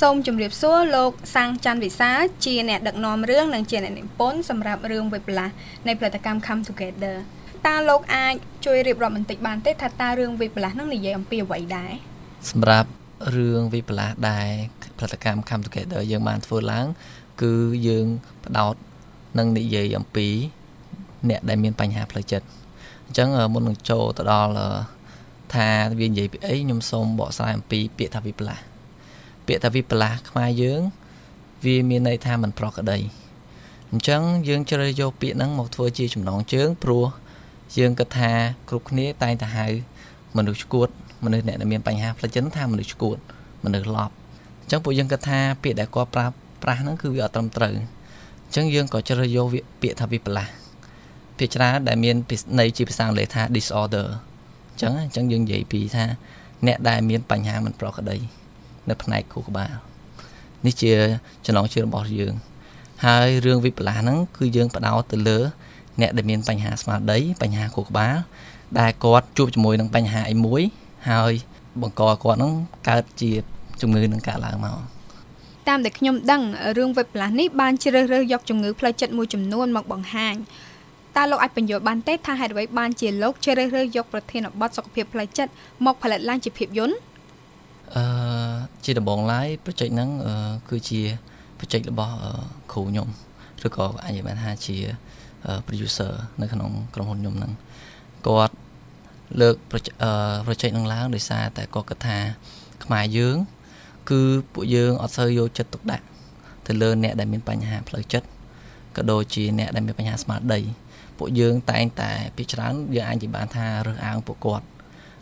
សូមជម្រាបសួរលោកសាំងច័ន្ទវិសាជាអ្នកដឹកនាំរឿងនិងជាអ្នកនិពន្ធសម្រាប់រឿងវិបលាស់នៃផលិតកម្ម Come Together តើលោកអាចជួយរៀបរាប់បន្តិចបានទេថាតើរឿងវិបលាស់នឹងនិយាយអំពីអ្វីដែរសម្រាប់រឿងវិបលាស់ដែរផលិតកម្ម Come Together យើងបានធ្វើឡើង គឺយើងផ្ដោតនឹងនិយាយអំពី អ្នកដែលមានបញ្ហាផ្លូវចិត្តអញ្ចឹងមុននឹងចូលទៅដល់ថាវានិយាយពីអីខ្ញុំសូមបកស្រាយអំពីពាក្យថាវិបលាស់ ពាក្យថាវិបលាស់ខ្មែរយើង វាមានន័យថាមិនប្រក្រតីអញ្ចឹងយើងជ្រើសយកពាក្យហ្នឹងមកធ្វើជាចំណងជើងព្រោះយើងគិតថាគ្រប់គ្នាតែងតែហៅមនុស្សឈួតមនុស្សអ្នកដែលមានបញ្ហាផ្លូវចិត្តថាមនុស្សឈួតមនុស្សឡប់អញ្ចឹងពួកយើងគិតថាពាក្យដែលគាត់ប្រាប់ប្រាស់ហ្នឹងគឺវាអត់ត្រឹមត្រូវអញ្ចឹងយើងក៏ជ្រើសយកពាក្យថាវិបលាស់ភាគច្រើនដែលមានន័យជាភាសាអង់គ្លេសថា disorder អញ្ចឹងអញ្ចឹងយើងនិយាយពីថាអ្នកដែលមានបញ្ហាមិនប្រក្រតី នៅផ្នែកខួរក្បាលនេះជាចំណងជើងរបស់យើង ហើយរឿងវិបលាសហ្នឹងគឺយើងបដោតទៅលើ អ្នកដែលមានបញ្ហាស្មារតីបញ្ហាខួរក្បាល ដែលគាត់ជួបជាមួយនឹងបញ្ហាអីមួយហើយបង្កគាត់ហ្នឹងកើតជាជំងឺនឹងកើតឡើងមកតាមដែលខ្ញុំដឹងរឿងវិបលាសនេះបានជ្រើសរើសយកជំងឺផ្លូវចិត្តមួយចំនួនមកបង្ហាញតើលោកអាចបញ្យល់បានទេថាហេតុអ្វីបានជាលោកជ្រើសរើសយកប្រធានបទសុខភាពផ្លូវចិត្តមកផលិតឡើងជាភាពយន្តអឺ ជាដំបងឡាយ project ហ្នឹងគឺជា project របស់គ្រូខ្ញុំឬក៏អាចនិយាយបានថាជា producer នៅក្នុងក្រុមហ៊ុនខ្ញុំហ្នឹងគាត់លើក project ហ្នឹងឡើងដោយសារតែគាត់គិតថា ខ្មែរយើង គឺពួកយើងអត់សូវយកចិត្តទុកដាក់ទៅលើអ្នកដែលមានបញ្ហាផ្លូវចិត្តក៏ដូចជាអ្នកដែលមានបញ្ហាស្មារតីពួកយើងតែងតែពីច្រើនយើងអាចនិយាយបានថារើសអើងពួកគាត់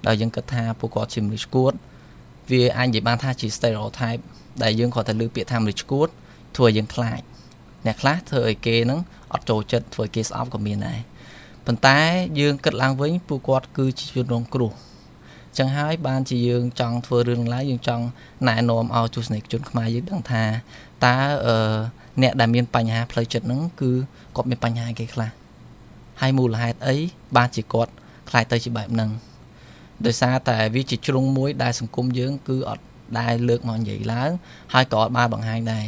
ដោយយើងគិតថាពួកគាត់ជាមនុស្សឈួត វាអាចនិយាយបានថាជា stereotype ដែលយើងគាត់តែលើពាក្យថាមនុស្សឈួតធ្វើឲ្យយើងខ្លាចអ្នកខ្លះធ្វើឲ្យគេហ្នឹងអត់ចូលចិត្តធ្វើឲ្យគេស្អប់ក៏មានដែរប៉ុន្តែយើងគិតឡើងវិញពួកគាត់គឺជាជនរងគ្រោះចឹងហើយបានជាយើងចង់ធ្វើរឿងឡើងយើងចង់ណែនាំឲ្យទស្សនិកជនខ្មែរយើងដឹងថាតើអឺអ្នកដែលមានបញ្ហាផ្លូវចិត្តហ្នឹងគឺគាត់មានបញ្ហាគេខ្លះហើយមូលហេតុអីបានជាគាត់ខ្លាចទៅជាបែបហ្នឹង ដោយសារតែវាជាជ្រុងមួយដែលសង្គមយើងគឺអត់ដែលលើកមកនិយាយឡើង ហើយក៏អត់បានបង្ហាញដែរ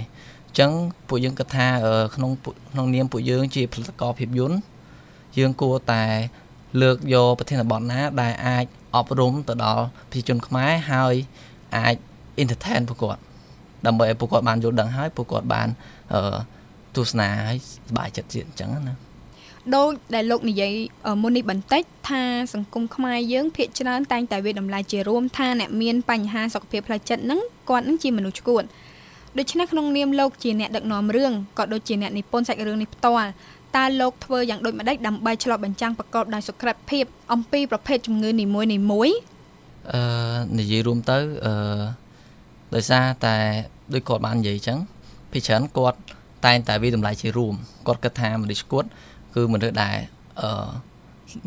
អញ្ចឹងពួកយើងគិតថាក្នុងក្នុងនាមពួកយើងជាផលិតករភាពយន្តយើងគួរតែលើកយកប្រធានបទណា ដែលអាចអប់រំទៅដល់ប្រជាជនខ្មែរហើយអាច entertain ពួកគាត់ដើម្បីឲ្យពួកគាត់បានយល់ដឹងហើយពួកគាត់បានទស្សនាហើយសប្បាយចិត្តទៀតអញ្ចឹងណា ដូចដែលលោកនិយាយមុននេះបន្តិចថាសង្គមខ្មែរយើងភាគច្រើនតែងតែវាតម្លៃជារួមថាអ្នកមានបញ្ហាសុខភាពផ្លូវចិត្តហ្នឹងគាត់នឹងជាមនុស្សឈួតដូច្នេះក្នុងនាមលោកជាអ្នកដឹកនាំរឿងក៏ដូចជាអ្នកនិពន្ធសាច់រឿងនេះផ្ទាល់តើលោកធ្វើយ៉ាងដូចម្ដេចដើម្បីឆ្លុះបញ្ចាំងប្រកបដោយសុក្រិតភាពអំពីប្រភេទជំងឺនីមួយនីមួយអឺនិយាយរួមទៅអឺដោយសារតែដូចគាត់បាននិយាយអញ្ចឹងភាគច្រើនគាត់តែងតែវាតម្លៃជារួមគាត់គិតថាមនុស្សឈួតគឺ មនុស្សដែលអឺ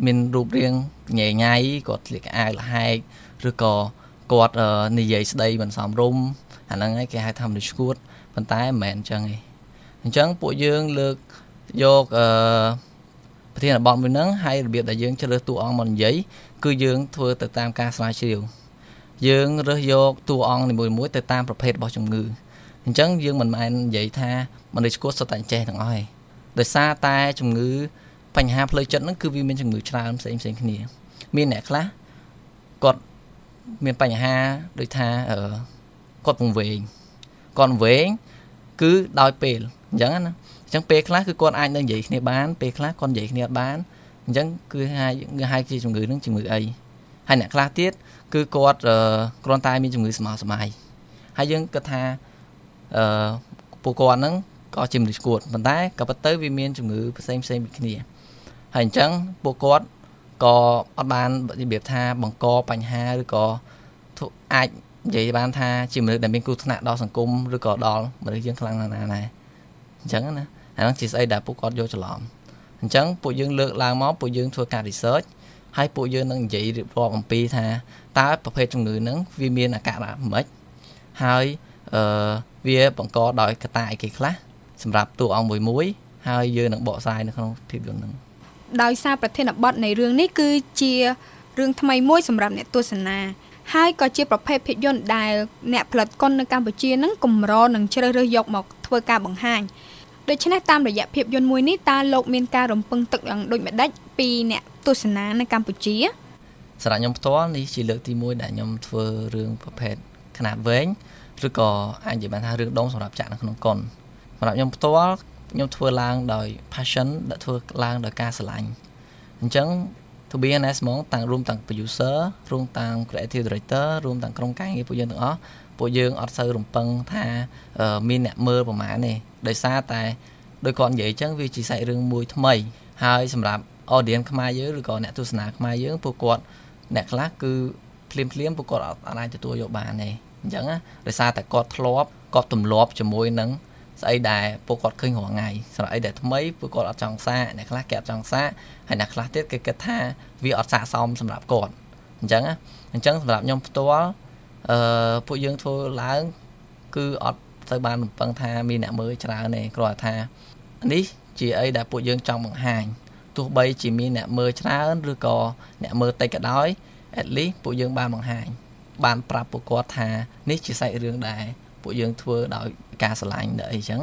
មានរូបរាងញ៉ៃញ៉ៃគាត់ស្លៀកអាវលហែកឬក៏គាត់និយាយស្ដីមិនសមរម្យអាហ្នឹងឯងគេហៅថាមនុស្សឈួតប៉ុន្តែមិនមែនអញ្ចឹងទេអញ្ចឹងពួកយើងលើកយកអឺប្រធានបទមួយហ្នឹងហើយរបៀបដែលយើងជ្រើសតួអង្គមកនិយាយគឺយើងធ្វើទៅតាមការស្រាវជ្រាវយើងរើសយកតួអង្គនីមួយៗទៅតាមប្រភេទរបស់ជំងឺអញ្ចឹងយើងមិនមែននិយាយថាមនុស្សឈួតសុទ្ធតែចេះទាំងអស់ទេ ដោយសារតែជំងឺបញ្ហាផ្លូវចិត្តហ្នឹងគឺវាមានជំងឺច្រើនផ្សេងផ្សេងគ្នា មានអ្នកខ្លះគាត់មានបញ្ហាដូចថាគាត់ពងវែងគាត់វែងគឺដោយពេលអញ្ចឹងណាអញ្ចឹងពេលខ្លះគឺគាត់អាចនៅនិយាយគ្នាបានពេលខ្លះគាត់និយាយគ្នាអត់បានអញ្ចឹងគឺហៅហៅជាជំងឺហ្នឹងជំងឺអីហើយអ្នកខ្លះទៀតគឺគាត់គ្រាន់តែមានជំងឺស្មោះស្មៃហើយយើងគិតថាអឺពួកគាត់ហ្នឹង ក៏ជាមនុស្សគួតប៉ុន្តែក៏ប៉ុន្តែវាមានជំងឺផ្សេងផ្សេងពីគ្នាហើយអញ្ចឹងពួកគាត់ក៏អត់បានរបៀបថាបង្កបញ្ហាឬក៏អាចនិយាយបានថាជាមនុស្សដែលមានគ្រោះថ្នាក់ដល់សង្គមឬក៏ដល់មនុស្សយើងខ្លាំងណាស់ណាដែរអញ្ចឹងណាអានោះជាស្អីដែលពួកគាត់យកច្រឡំអញ្ចឹងពួកយើងលើកឡើងមកពួកយើងធ្វើការ research ហើយពួកយើងនឹងនិយាយរៀបរាប់អំពីថាតើប្រភេទជំងឺហ្នឹងវាមានអាការៈម៉េចហើយអឺវាបង្កដោយកត្តាអីគេខ្លះ សម្រាប់តួអង្គមួយមួយហើយយើងនឹងបកស្រាយនៅក្នុងភាពយន្តហ្នឹងដោយសារប្រធានបទនៃរឿងនេះគឺជារឿងថ្មីមួយសម្រាប់អ្នកទស្សនា ហើយក៏ជាប្រភេទភាពយន្តដែលអ្នកផលិតកុននៅកម្ពុជានឹងកម្រនឹងជ្រើសរើសយកមកធ្វើការបង្ហាញដូច្នេះតាមរយៈភាពយន្តមួយនេះតើលោកមានការរំពឹងទុកយ៉ាងដូចម្ដេចពីអ្នកទស្សនានៅកម្ពុជាសម្រាប់ខ្ញុំផ្ទាល់នេះជាលើកទី1ដែលខ្ញុំធ្វើរឿងប្រភេទຂະຫນາດវែងឬក៏អាចនិយាយបានថារឿងដងសម្រាប់ចាក់នៅក្នុងកុន សម្រាប់ខ្ញុំផ្ទាល់ខ្ញុំធ្វើឡើងដោយ passion ដែលធ្វើឡើងដោយការស្រឡាញ់អញ្ចឹង to be honest ហ្មងតាំងរួមទាំង producer រួមទាំង creative director រួមទាំងក្រុមការងារពួកយើងទាំងអស់ពួកយើងអត់សូវរំពឹងថាមានអ្នកមើលប្រហែលទេដោយសារតែដោយគាត់និយាយអញ្ចឹងវាជាសាច់រឿងមួយថ្មី ហើយសម្រាប់ audience ខ្មែរយើងឬក៏អ្នកទស្សនាខ្មែរយើងពួកគាត់អ្នកខ្លះគឺភ្លាមភ្លាមពួកគាត់អត់អាចទទួលយកបានទេអញ្ចឹងណាដោយសារតែគាត់ធ្លាប់គាត់ទម្លាប់ជាមួយនឹង ស្អីដែលពួកគាត់ឃើញរាល់ថ្ងៃសម្រាប់អីដែលថ្មីពួកគាត់អត់ចង់សាកអ្នកខ្លះគេអត់ចង់សាកហើយអ្នកខ្លះទៀតគេគិតថាវាអត់ស័ក្តិសមសម្រាប់គាត់អញ្ចឹងណាអញ្ចឹងសម្រាប់ខ្ញុំផ្ទាល់អឺពួកយើងធ្វើឡើងគឺអត់ទៅបានរំពឹងថាមានអ្នកមើលច្រើនទេគ្រាន់តែថានេះជាអីដែលពួកយើងចង់បង្ហាញទោះបីជាមានអ្នកមើលច្រើនឬក៏អ្នកមើលតិចក៏ដោយ at least ពួកយើងបានបង្ហាញបានប្រាប់ពួកគាត់ថានេះជាសាច់រឿងដែល ពួកយើងធ្វើដោយការស្រឡាញ់ដល់អីចឹង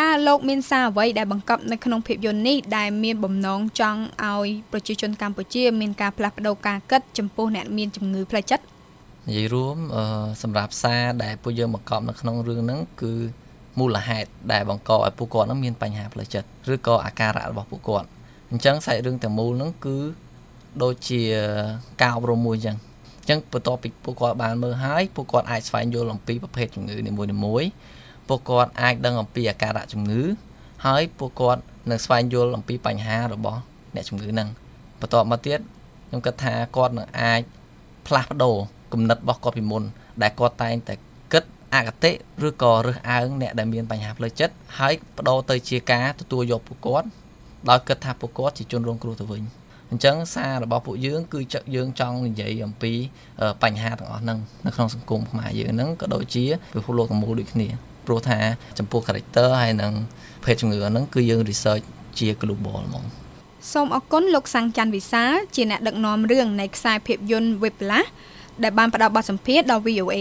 តើលោកមានសារអ្វីដែលបង្កប់នៅក្នុងភាពយន្តនេះដែលមានបំណងចង់ឲ្យប្រជាជនកម្ពុជាមានការផ្លាស់ប្ដូរការគិតចំពោះអ្នកមានជំងឺផ្លូវចិត្តនិយាយរួមសម្រាប់សារដែលពួកយើងបង្កប់នៅក្នុងរឿងហ្នឹងគឺមូលហេតុដែលបង្កឲ្យពួកគាត់នឹងមានបញ្ហាផ្លូវចិត្តឬក៏អាការៈរបស់ពួកគាត់អញ្ចឹងសាច់រឿងទាំងមូលហ្នឹងគឺដូចជាការអប់រំមួយអញ្ចឹងអញ្ចឹងបន្ទាប់ពីពួកគាត់បានមើលហើយពួកគាត់អាចស្វែងយល់អំពីប្រភេទជំងឺនីមួយៗពួកគាត់អាចដឹងអំពីអាការៈជំងឺហើយពួកគាត់នឹងស្វែងយល់អំពីបញ្ហារបស់អ្នកជំងឺហ្នឹងបន្ទាប់មកទៀតខ្ញុំគិតថាគាត់នឹងអាចផ្លាស់ប្ដូរគំនិតរបស់គាត់ពីមុនដែលគាត់តែងតែគិតអកតេឬក៏រើសអើងអ្នកដែលមានបញ្ហាផ្លូវចិត្តហើយបដូរទៅជាការទទួលយកពួកគាត់ដោយគិតថាពួកគាត់ជាជនរងគ្រោះទៅវិញ អញ្ចឹងសាររបស់ពួកយើងគឺយើងចង់និយាយអំពីបញ្ហាទាំងអស់ហ្នឹងនៅក្នុងសង្គមខ្មែរយើងហ្នឹងក៏ដូចជាពិភពលោកទាំងមូលដូចគ្នាព្រោះថាចំពោះ character ហើយនឹងភេទជំងឺហ្នឹងគឺយើង research ជា global ហ្មងសូមអរគុណលោកសាំងច័ន្ទវិសាលជាអ្នកដឹកនាំរឿងនៃខ្សែភាពយន្ត Whiplash ដែលបានផ្ដល់បទសម្ភាសន៍ដល់ VOA